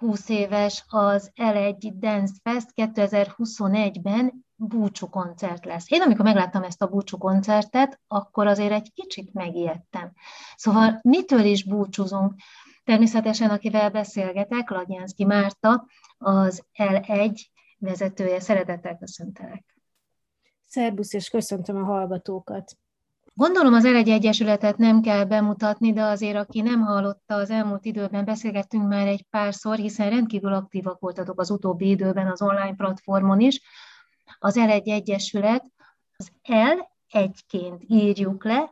20 éves az L1 Dance Fest 2021-ben búcsú koncert lesz. Én amikor megláttam ezt a búcsú koncertet, akkor azért egy kicsit megijedtem. Szóval mitől is búcsúzunk? Természetesen, akivel beszélgetek, Ladjánszki Márta, az L1 vezetője. Szeretettel köszöntelek. Szerbusz, és köszöntöm a hallgatókat. Gondolom az Elegy Egyesületet nem kell bemutatni, de azért, aki nem hallotta, az elmúlt időben beszélgettünk már egy párszor, hiszen rendkívül aktívak voltatok az utóbbi időben az online platformon is. Az Elegy Egyesület az L egyként írjuk le,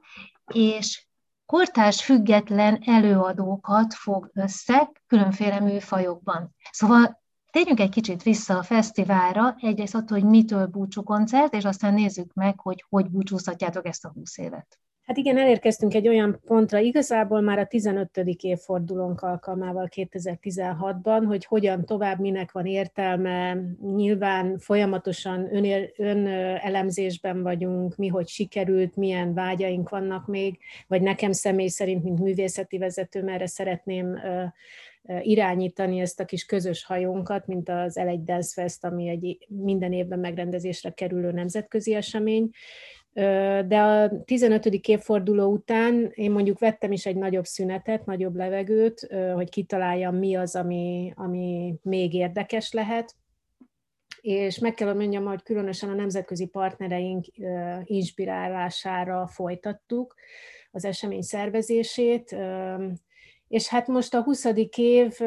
és kortárs független előadókat fog össze különféle műfajokban. Szóval Térjünk egy kicsit vissza a fesztiválra, egyrészt attól, hogy mitől búcsú koncert, és aztán nézzük meg, hogy hogy búcsúztatjátok ezt a 20 évet. Hát igen, elérkeztünk egy olyan pontra, igazából már a 15. évfordulónk alkalmával 2016-ban, hogy hogyan tovább, minek van értelme. Nyilván folyamatosan ön, ön elemzésben vagyunk, mi hogy sikerült, milyen vágyaink vannak még, vagy nekem személy szerint, mint művészeti vezető, merre szeretném irányítani ezt a kis közös hajónkat, mint az L1 Dance Fest, ami egy minden évben megrendezésre kerülő nemzetközi esemény. De a 15. évforduló után én mondjuk vettem is egy nagyobb szünetet, nagyobb levegőt, hogy kitaláljam, mi az, ami, ami még érdekes lehet, és meg kell mondjam, hogy különösen a nemzetközi partnereink inspirálására folytattuk az esemény szervezését, és hát most a 20. év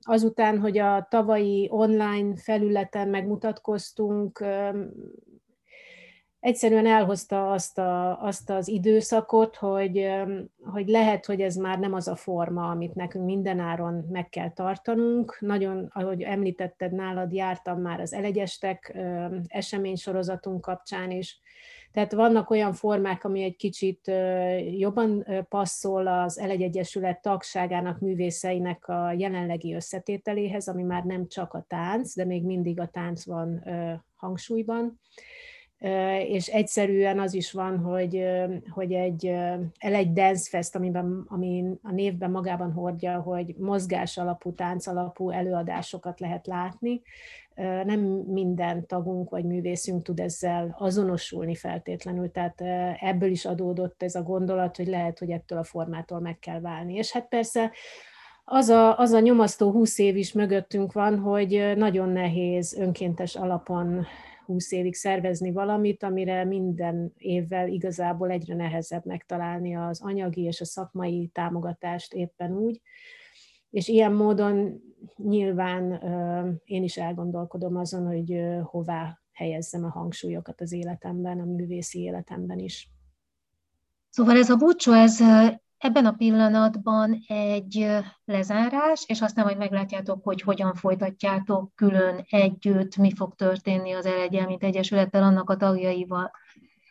azután, hogy a tavalyi online felületen megmutatkoztunk, egyszerűen elhozta azt, a, azt az időszakot, hogy, hogy lehet, hogy ez már nem az a forma, amit nekünk mindenáron meg kell tartanunk. Nagyon, ahogy említetted, nálad jártam már az elegyestek eseménysorozatunk kapcsán is, tehát vannak olyan formák, ami egy kicsit jobban passzol az Elegyegyesület tagságának, művészeinek a jelenlegi összetételéhez, ami már nem csak a tánc, de még mindig a tánc van hangsúlyban és egyszerűen az is van, hogy, hogy egy, el egy dance fest, amiben, ami a névben magában hordja, hogy mozgás alapú, tánc alapú előadásokat lehet látni, nem minden tagunk vagy művészünk tud ezzel azonosulni feltétlenül, tehát ebből is adódott ez a gondolat, hogy lehet, hogy ettől a formától meg kell válni. És hát persze az a, az a nyomasztó húsz év is mögöttünk van, hogy nagyon nehéz önkéntes alapon 20 évig szervezni valamit, amire minden évvel igazából egyre nehezebb megtalálni az anyagi és a szakmai támogatást éppen úgy. És ilyen módon nyilván én is elgondolkodom azon, hogy hová helyezzem a hangsúlyokat az életemben, a művészi életemben is. Szóval ez a búcsú, ez ebben a pillanatban egy lezárás, és aztán majd meglátjátok, hogy hogyan folytatjátok külön együtt, mi fog történni az Elegyel, mint Egyesülettel, annak a tagjaival.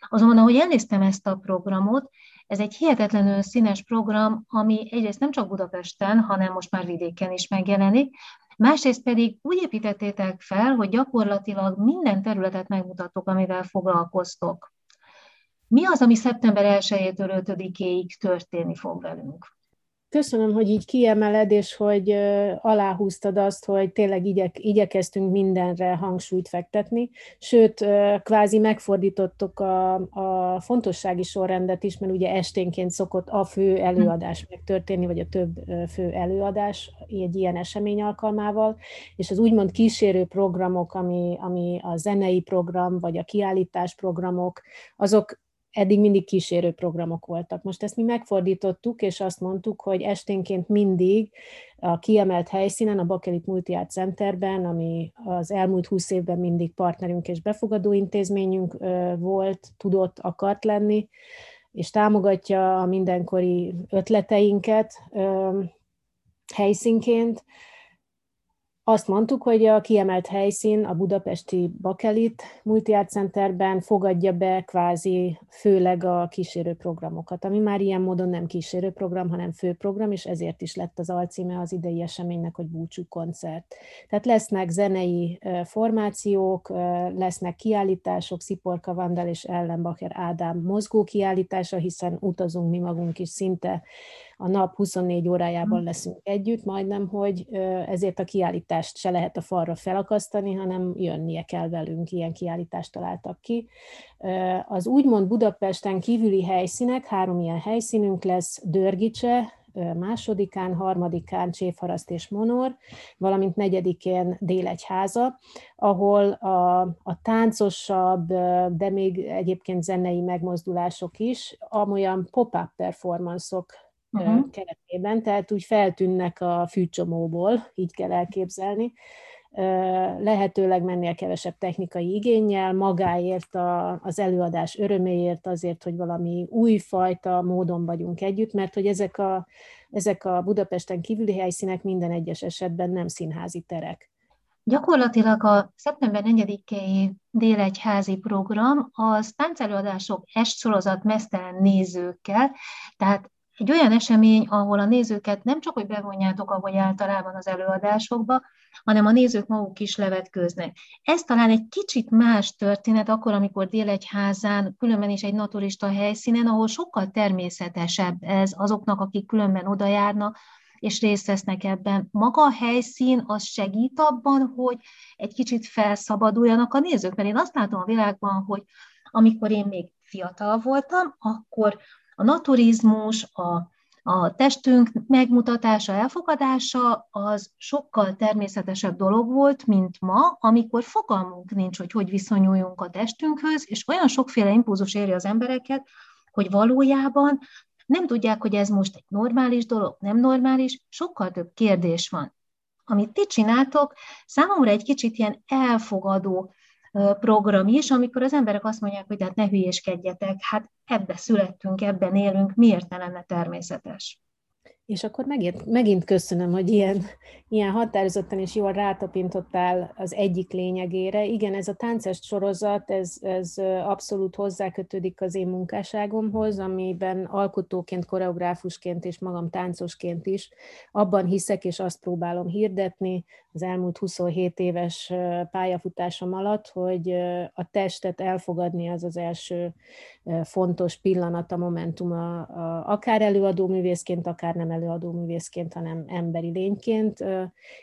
Azonban, ahogy elnéztem ezt a programot, ez egy hihetetlenül színes program, ami egyrészt nem csak Budapesten, hanem most már vidéken is megjelenik, másrészt pedig úgy építettétek fel, hogy gyakorlatilag minden területet megmutatok, amivel foglalkoztok. Mi az, ami szeptember 1-től 5-ig történni fog velünk? Köszönöm, hogy így kiemeled, és hogy aláhúztad azt, hogy tényleg igyek, igyekeztünk mindenre hangsúlyt fektetni, sőt, kvázi megfordítottuk a, a fontossági sorrendet is, mert ugye esténként szokott a fő előadás megtörténni, vagy a több fő előadás egy ilyen esemény alkalmával, és az úgymond kísérő programok, ami, ami a zenei program, vagy a kiállítás programok, azok eddig mindig kísérő programok voltak. Most ezt mi megfordítottuk, és azt mondtuk, hogy esténként mindig a kiemelt helyszínen, a Bakelit Multiart Centerben, ami az elmúlt húsz évben mindig partnerünk és befogadó intézményünk volt, tudott, akart lenni, és támogatja a mindenkori ötleteinket helyszínként, azt mondtuk, hogy a kiemelt helyszín a budapesti Bakelit Multiart Centerben fogadja be kvázi főleg a kísérőprogramokat, ami már ilyen módon nem kísérőprogram, hanem főprogram, és ezért is lett az alcíme az idei eseménynek, hogy búcsú koncert. Tehát lesznek zenei formációk, lesznek kiállítások, Sziporka Vandal és Ellenbacher Ádám mozgó kiállítása, hiszen utazunk mi magunk is szinte a nap 24 órájában leszünk együtt, majdnem, hogy ezért a kiállítást se lehet a falra felakasztani, hanem jönnie kell velünk, ilyen kiállítást találtak ki. Az úgymond Budapesten kívüli helyszínek, három ilyen helyszínünk lesz, Dörgicse, másodikán, harmadikán Csévharaszt és Monor, valamint negyedikén Délegyháza, ahol a, a táncosabb, de még egyébként zenei megmozdulások is, amolyan pop-up performanszok uh-huh. keretében, tehát úgy feltűnnek a fűcsomóból, így kell elképzelni, lehetőleg mennél kevesebb technikai igényel, magáért, a, az előadás öröméért, azért, hogy valami újfajta módon vagyunk együtt, mert hogy ezek a, ezek a Budapesten kívüli helyszínek minden egyes esetben nem színházi terek. Gyakorlatilag a szeptember 4-i délegyházi program az táncelőadások sorozat mesztelen nézőkkel, tehát egy olyan esemény, ahol a nézőket nem csak, hogy bevonjátok, ahogy általában az előadásokba, hanem a nézők maguk is levetkőznek. Ez talán egy kicsit más történet akkor, amikor Délegyházán, különben is egy naturista helyszínen, ahol sokkal természetesebb ez azoknak, akik különben oda járnak, és részt vesznek ebben. Maga a helyszín az segít abban, hogy egy kicsit felszabaduljanak a nézők, mert én azt látom a világban, hogy amikor én még fiatal voltam, akkor a naturizmus, a, a testünk megmutatása, elfogadása az sokkal természetesebb dolog volt, mint ma, amikor fogalmunk nincs, hogy hogy viszonyuljunk a testünkhöz, és olyan sokféle impulzus éri az embereket, hogy valójában nem tudják, hogy ez most egy normális dolog, nem normális, sokkal több kérdés van. Amit ti csináltok, számomra egy kicsit ilyen elfogadó, program is, amikor az emberek azt mondják, hogy hát ne hülyéskedjetek, hát ebbe születtünk, ebben élünk, miért ne lenne természetes? És akkor megint, megint köszönöm, hogy ilyen, ilyen határozottan és jól rátapintottál az egyik lényegére. Igen, ez a táncest sorozat, ez, ez abszolút hozzákötődik az én munkásságomhoz, amiben alkotóként, koreográfusként és magam táncosként is abban hiszek, és azt próbálom hirdetni az elmúlt 27 éves pályafutásom alatt, hogy a testet elfogadni az az első fontos pillanat, a momentum, a, a, akár előadó művészként, akár nem előadó művészként, hanem emberi lényként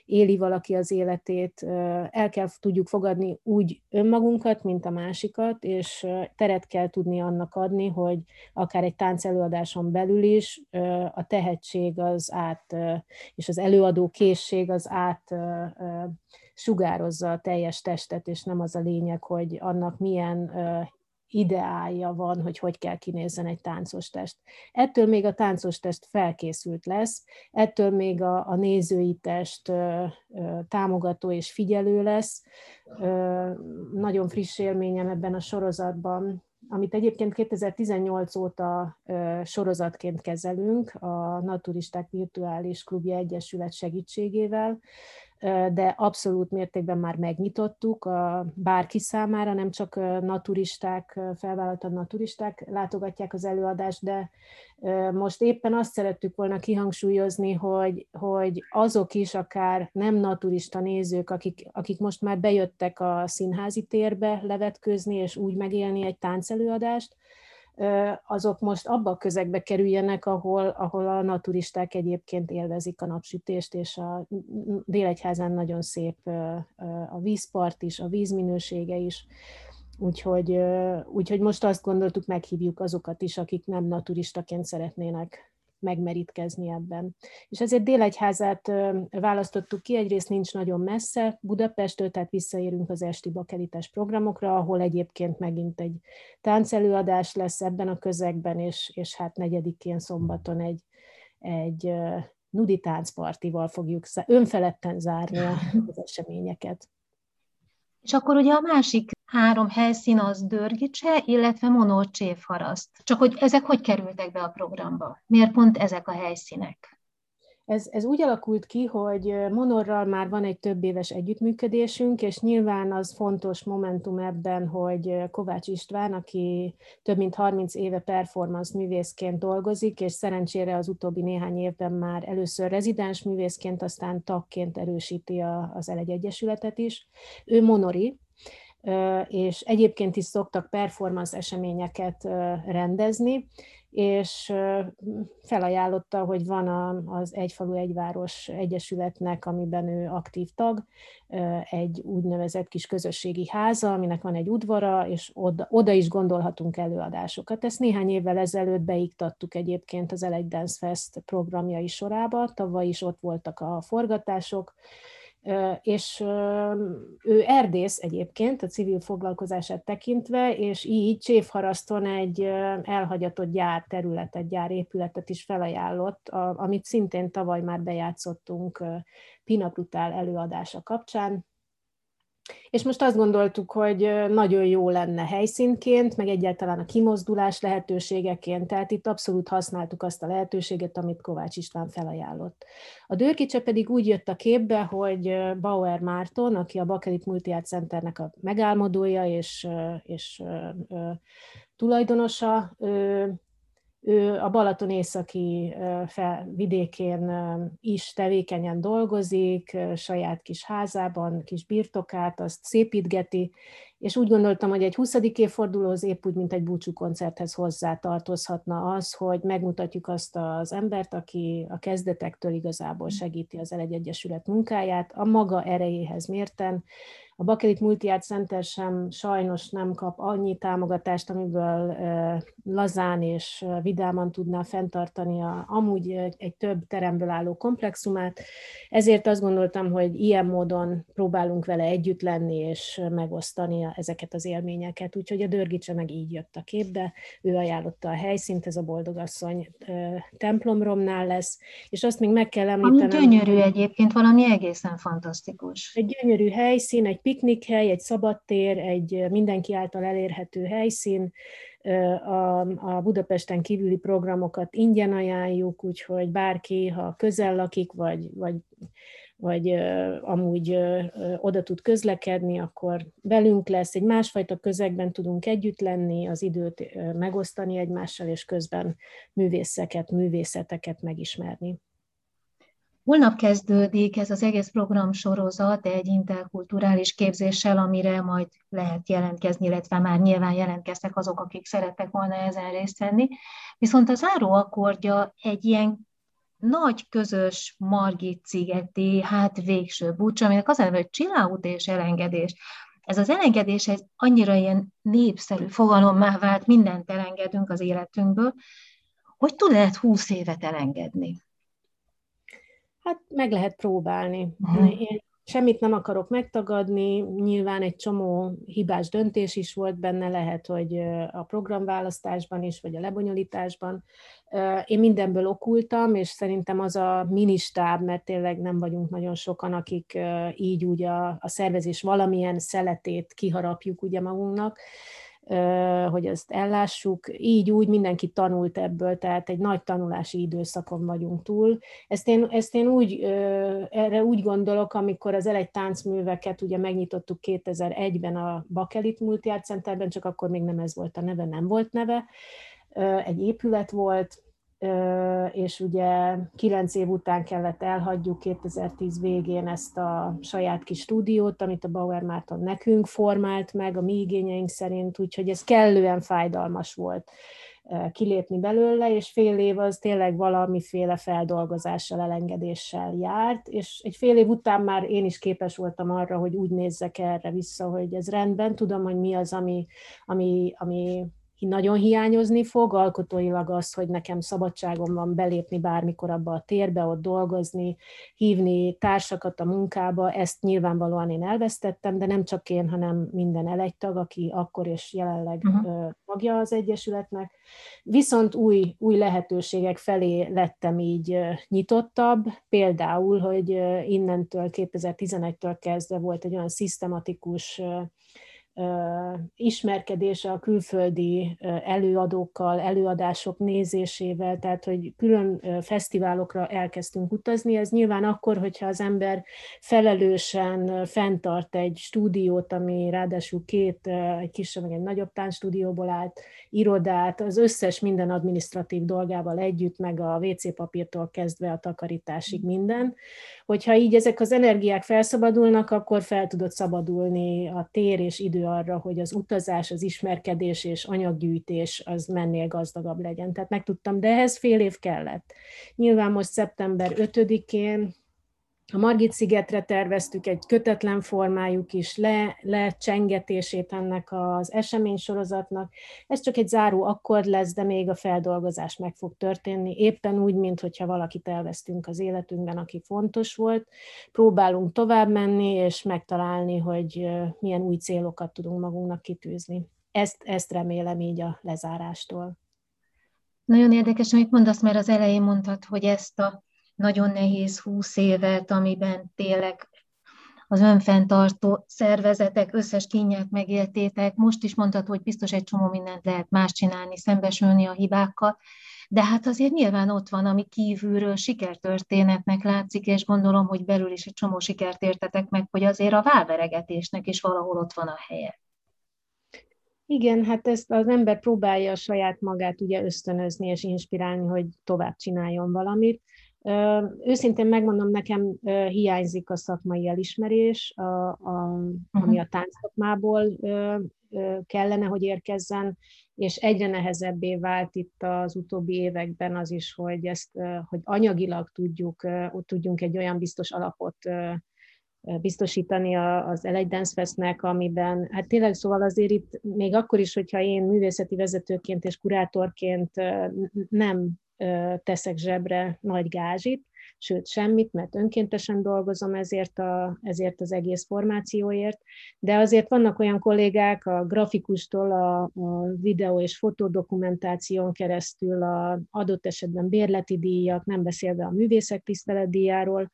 éli valaki az életét, el kell tudjuk fogadni úgy önmagunkat, mint a másikat, és teret kell tudni annak adni, hogy akár egy táncelőadáson belül is a tehetség az át, és az előadó készség az át sugározza a teljes testet, és nem az a lényeg, hogy annak milyen ideálja van, hogy hogy kell kinézzen egy táncos test. Ettől még a táncos test felkészült lesz, ettől még a, a nézői test ö, ö, támogató és figyelő lesz. Ö, nagyon friss élményem ebben a sorozatban, amit egyébként 2018 óta ö, sorozatként kezelünk a Naturisták Virtuális Klubja Egyesület segítségével, de abszolút mértékben már megnyitottuk a bárki számára, nem csak naturisták, felvállaltan naturisták látogatják az előadást, de most éppen azt szerettük volna kihangsúlyozni, hogy, hogy azok is akár nem naturista nézők, akik, akik most már bejöttek a színházi térbe levetkőzni és úgy megélni egy táncelőadást, azok most abba a közegbe kerüljenek, ahol, ahol a naturisták egyébként élvezik a napsütést, és a Délegyházán nagyon szép a vízpart is, a vízminősége is, úgyhogy, úgyhogy most azt gondoltuk, meghívjuk azokat is, akik nem naturistaként szeretnének megmerítkezni ebben. És ezért Délegyházát választottuk ki, egyrészt nincs nagyon messze Budapesttől, tehát visszaérünk az esti bakelites programokra, ahol egyébként megint egy táncelőadás lesz ebben a közegben, és, és hát negyedikén szombaton egy, egy nudi táncpartival fogjuk önfeledten zárni az eseményeket. És akkor ugye a másik három helyszín az Dörgicse, illetve Monor Csévharaszt. Csak hogy ezek hogy kerültek be a programba? Miért pont ezek a helyszínek? Ez, ez úgy alakult ki, hogy Monorral már van egy több éves együttműködésünk, és nyilván az fontos momentum ebben, hogy Kovács István, aki több mint 30 éve performance művészként dolgozik, és szerencsére az utóbbi néhány évben már először rezidens művészként, aztán tagként erősíti az Elegy Egyesületet is. Ő Monori, és egyébként is szoktak performance eseményeket rendezni, és felajánlotta, hogy van az Egyfalu Egyváros Egyesületnek, amiben ő aktív tag, egy úgynevezett kis közösségi háza, aminek van egy udvara, és oda, oda is gondolhatunk előadásokat. Ezt néhány évvel ezelőtt beiktattuk egyébként az Elek Dance Fest programjai sorába, tavaly is ott voltak a forgatások, és ő erdész egyébként a civil foglalkozását tekintve, és így Csévharaszton egy elhagyatott gyár területet, gyárépületet is felajánlott, amit szintén tavaly már bejátszottunk Pina Brutál előadása kapcsán, és most azt gondoltuk, hogy nagyon jó lenne helyszínként, meg egyáltalán a kimozdulás lehetőségeként, tehát itt abszolút használtuk azt a lehetőséget, amit Kovács István felajánlott. A Dörkicse pedig úgy jött a képbe, hogy Bauer Márton, aki a Bakelit Multiart Centernek a megálmodója és, és tulajdonosa, a Balaton északi vidékén is tevékenyen dolgozik, saját kis házában, kis birtokát, azt szépítgeti, és úgy gondoltam, hogy egy 20. évfordulóhoz épp úgy, mint egy búcsú koncerthez hozzá tartozhatna az, hogy megmutatjuk azt az embert, aki a kezdetektől igazából segíti az Elegy Egyesület munkáját, a maga erejéhez mérten, a Bakelit Multiart Center sem sajnos nem kap annyi támogatást, amiből lazán és vidáman tudná fenntartani a, amúgy egy több teremből álló komplexumát. Ezért azt gondoltam, hogy ilyen módon próbálunk vele együtt lenni és megosztani ezeket az élményeket. Úgyhogy a Dörgicse meg így jött a képbe, ő ajánlotta a helyszínt, ez a Boldogasszony templomromnál lesz, és azt még meg kell említenem. Ami gyönyörű egyébként, valami egészen fantasztikus. Egy gyönyörű helyszín, egy piknikhely, egy szabadtér, egy mindenki által elérhető helyszín, a, a Budapesten kívüli programokat ingyen ajánljuk, úgyhogy bárki, ha közel lakik, vagy, vagy, vagy amúgy oda tud közlekedni, akkor velünk lesz, egy másfajta közegben tudunk együtt lenni, az időt megosztani egymással, és közben művészeket, művészeteket megismerni. Holnap kezdődik ez az egész program sorozat egy interkulturális képzéssel, amire majd lehet jelentkezni, illetve már nyilván jelentkeztek azok, akik szerettek volna ezen részt venni. Viszont a záró akkordja egy ilyen nagy közös Margit Cigeti, hát végső búcsú, aminek az a hogy csilláút és elengedés. Ez az elengedés egy annyira ilyen népszerű fogalommá vált, mindent elengedünk az életünkből, hogy tud lehet húsz évet elengedni? Hát meg lehet próbálni. Uh-huh. Én semmit nem akarok megtagadni, nyilván egy csomó hibás döntés is volt benne, lehet, hogy a programválasztásban is, vagy a lebonyolításban. Én mindenből okultam, és szerintem az a ministáb, mert tényleg nem vagyunk nagyon sokan, akik így úgy a, a szervezés valamilyen szeletét kiharapjuk ugye magunknak, hogy ezt ellássuk. Így úgy mindenki tanult ebből, tehát egy nagy tanulási időszakon vagyunk túl. Ezt én, ezt én úgy, erre úgy gondolok, amikor az elegy táncműveket ugye megnyitottuk 2001-ben a Bakelit Multiart Centerben, csak akkor még nem ez volt a neve, nem volt neve. Egy épület volt, és ugye kilenc év után kellett elhagyjuk 2010 végén ezt a saját kis stúdiót, amit a Bauer Márton nekünk formált meg a mi igényeink szerint, úgyhogy ez kellően fájdalmas volt kilépni belőle, és fél év az tényleg valamiféle feldolgozással, elengedéssel járt, és egy fél év után már én is képes voltam arra, hogy úgy nézzek erre vissza, hogy ez rendben, tudom, hogy mi az, ami, ami, ami nagyon hiányozni fog, alkotóilag az, hogy nekem szabadságom van belépni bármikor abba a térbe, ott dolgozni, hívni társakat a munkába, ezt nyilvánvalóan én elvesztettem, de nem csak én, hanem minden elegytag, aki akkor és jelenleg uh-huh. tagja az Egyesületnek. Viszont új, új lehetőségek felé lettem így nyitottabb, például, hogy innentől 2011-től kezdve volt egy olyan szisztematikus ismerkedése a külföldi előadókkal, előadások nézésével, tehát hogy külön fesztiválokra elkezdtünk utazni. Ez nyilván akkor, hogyha az ember felelősen fenntart egy stúdiót, ami ráadásul két, egy kisebb, meg egy nagyobb táncstúdióból állt, irodát, az összes minden administratív dolgával együtt, meg a WC papírtól kezdve a takarításig minden, hogyha így ezek az energiák felszabadulnak, akkor fel tudod szabadulni a tér és idő arra, hogy az utazás, az ismerkedés és anyaggyűjtés az mennél gazdagabb legyen. Tehát megtudtam, de ehhez fél év kellett. Nyilván most szeptember 5-én a Margit-szigetre terveztük egy kötetlen formájuk is le, lecsengetését ennek az eseménysorozatnak. Ez csak egy záró akkord lesz, de még a feldolgozás meg fog történni, éppen úgy, mint hogyha valakit elvesztünk az életünkben, aki fontos volt. Próbálunk tovább menni, és megtalálni, hogy milyen új célokat tudunk magunknak kitűzni. Ezt, ezt remélem így a lezárástól. Nagyon érdekes, amit mondasz, mert az elején mondtad, hogy ezt a nagyon nehéz húsz évet, amiben tényleg az önfenntartó szervezetek összes kínját megéltétek. Most is mondtad, hogy biztos egy csomó mindent lehet más csinálni, szembesülni a hibákkal, de hát azért nyilván ott van, ami kívülről sikertörténetnek látszik, és gondolom, hogy belül is egy csomó sikert értetek meg, hogy azért a válveregetésnek is valahol ott van a helye. Igen, hát ezt az ember próbálja a saját magát ugye ösztönözni és inspirálni, hogy tovább csináljon valamit. Őszintén megmondom, nekem hiányzik a szakmai elismerés, a, a, ami mhm. a táncszakmából kellene, hogy érkezzen, és egyre nehezebbé vált itt az utóbbi években az is, hogy ezt, hogy anyagilag tudjuk, ott tudjunk egy olyan biztos alapot biztosítani az LA Dance Festnek, amiben, hát tényleg szóval azért itt még akkor is, hogyha én művészeti vezetőként és kurátorként nem teszek zsebre nagy gázsit, sőt semmit, mert önkéntesen dolgozom ezért, a, ezért az egész formációért, de azért vannak olyan kollégák a grafikustól a, a videó és fotodokumentáción keresztül a adott esetben bérleti díjak, nem beszélve a művészek tiszteletdíjáról,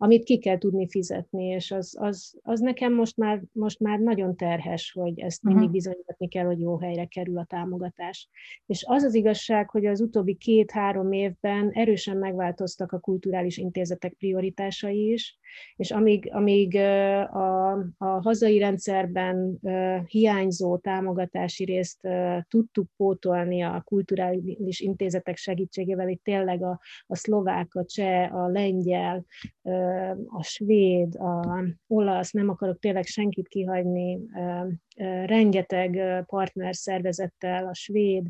amit ki kell tudni fizetni, és az, az, az nekem most már, most már nagyon terhes, hogy ezt mindig mhm. bizonyítani kell, hogy jó helyre kerül a támogatás. És az az igazság, hogy az utóbbi két-három évben erősen megváltoztak a kulturális intézetek prioritásai is, és amíg, amíg a, a hazai rendszerben hiányzó támogatási részt tudtuk pótolni a kulturális intézetek segítségével, itt tényleg a, a szlovák, a cseh, a lengyel, a svéd, a olasz, nem akarok tényleg senkit kihagyni, rengeteg partner szervezettel, a svéd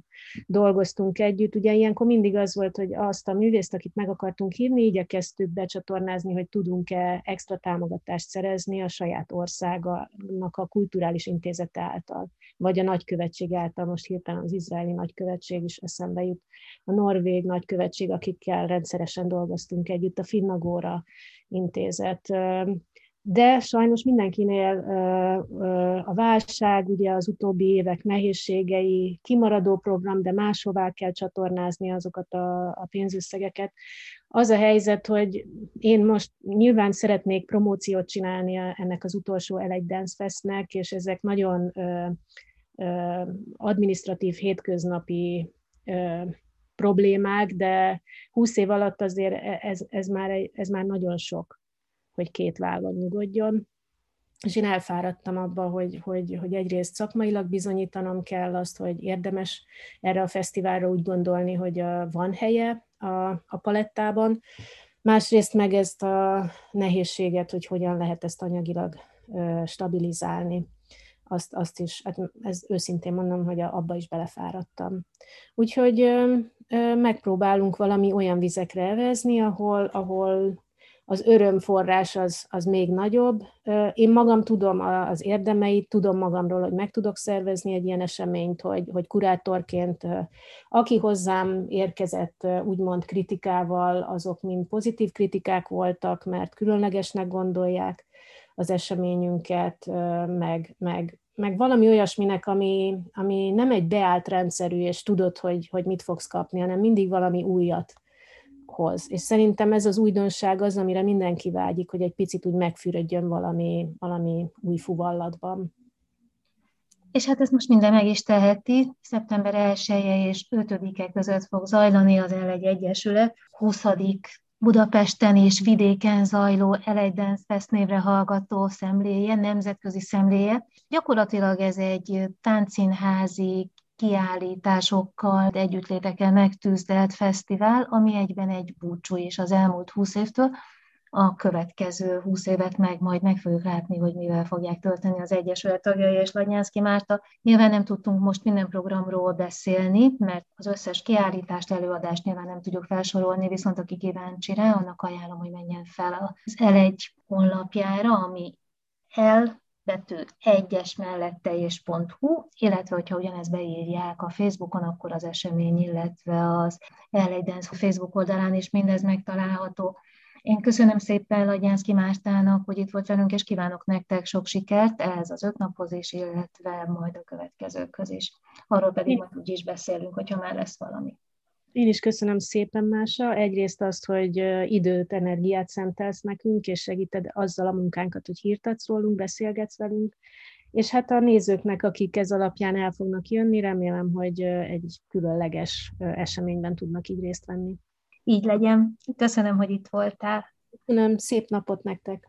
dolgoztunk együtt. Ugye ilyenkor mindig az volt, hogy azt a művészt, akit meg akartunk hívni, igyekeztük becsatornázni, hogy tudunk-e extra támogatást szerezni a saját országának a kulturális intézete által, vagy a nagykövetség által, most hirtelen az izraeli nagykövetség is eszembe jut, a norvég nagykövetség, akikkel rendszeresen dolgoztunk együtt, a Finnagóra intézet de sajnos mindenkinél a válság, ugye az utóbbi évek nehézségei, kimaradó program, de máshová kell csatornázni azokat a, a pénzösszegeket. Az a helyzet, hogy én most nyilván szeretnék promóciót csinálni ennek az utolsó Elegy Dance Festnek, és ezek nagyon administratív, hétköznapi problémák, de 20 év alatt azért e, ez, ez, már, ez már nagyon sok hogy két vállon nyugodjon. És én elfáradtam abba, hogy, hogy, hogy egyrészt szakmailag bizonyítanom kell azt, hogy érdemes erre a fesztiválra úgy gondolni, hogy van helye a, a palettában, másrészt meg ezt a nehézséget, hogy hogyan lehet ezt anyagilag stabilizálni. Azt, azt is, hát ez őszintén mondom, hogy abba is belefáradtam. Úgyhogy megpróbálunk valami olyan vizekre elvezni, ahol, ahol az örömforrás az, az még nagyobb. Én magam tudom az érdemeit, tudom magamról, hogy meg tudok szervezni egy ilyen eseményt, hogy, hogy kurátorként, aki hozzám érkezett úgymond kritikával, azok mind pozitív kritikák voltak, mert különlegesnek gondolják az eseményünket, meg, meg, meg valami olyasminek, ami, ami nem egy beállt rendszerű, és tudod, hogy, hogy mit fogsz kapni, hanem mindig valami újat hoz. És szerintem ez az újdonság az, amire mindenki vágyik, hogy egy picit úgy megfürödjön valami, valami új fuvallatban. És hát ezt most minden meg is teheti. Szeptember 1 -e és 5-e között fog zajlani az L1 Egyesület 20. Budapesten és vidéken zajló L1 Dance Fest névre hallgató szemléje, nemzetközi szemléje. Gyakorlatilag ez egy táncínházi, kiállításokkal, együttlétekkel megtűzdelt fesztivál, ami egyben egy búcsú is az elmúlt húsz évtől, a következő húsz évet meg majd meg fogjuk látni, hogy mivel fogják tölteni az Egyesület tagjai és Lagyánszki Márta. Nyilván nem tudtunk most minden programról beszélni, mert az összes kiállítást, előadást nyilván nem tudjuk felsorolni, viszont aki kíváncsi rá, annak ajánlom, hogy menjen fel az L1 honlapjára, ami el betű egyes mellette és .hu, illetve hogyha ugyanezt beírják a Facebookon, akkor az esemény, illetve az LA Dance Facebook oldalán is mindez megtalálható. Én köszönöm szépen Lagyánszki Mártának, hogy itt volt velünk, és kívánok nektek sok sikert ehhez az öt naphoz is, illetve majd a következőkhöz is. Arról pedig majd úgy is beszélünk, hogyha már lesz valami. Én is köszönöm szépen, Mása. Egyrészt azt, hogy időt, energiát szentelsz nekünk, és segíted azzal a munkánkat, hogy hírt adsz rólunk, beszélgetsz velünk. És hát a nézőknek, akik ez alapján el fognak jönni, remélem, hogy egy különleges eseményben tudnak így részt venni. Így legyen. Köszönöm, hogy itt voltál. Köszönöm, szép napot nektek!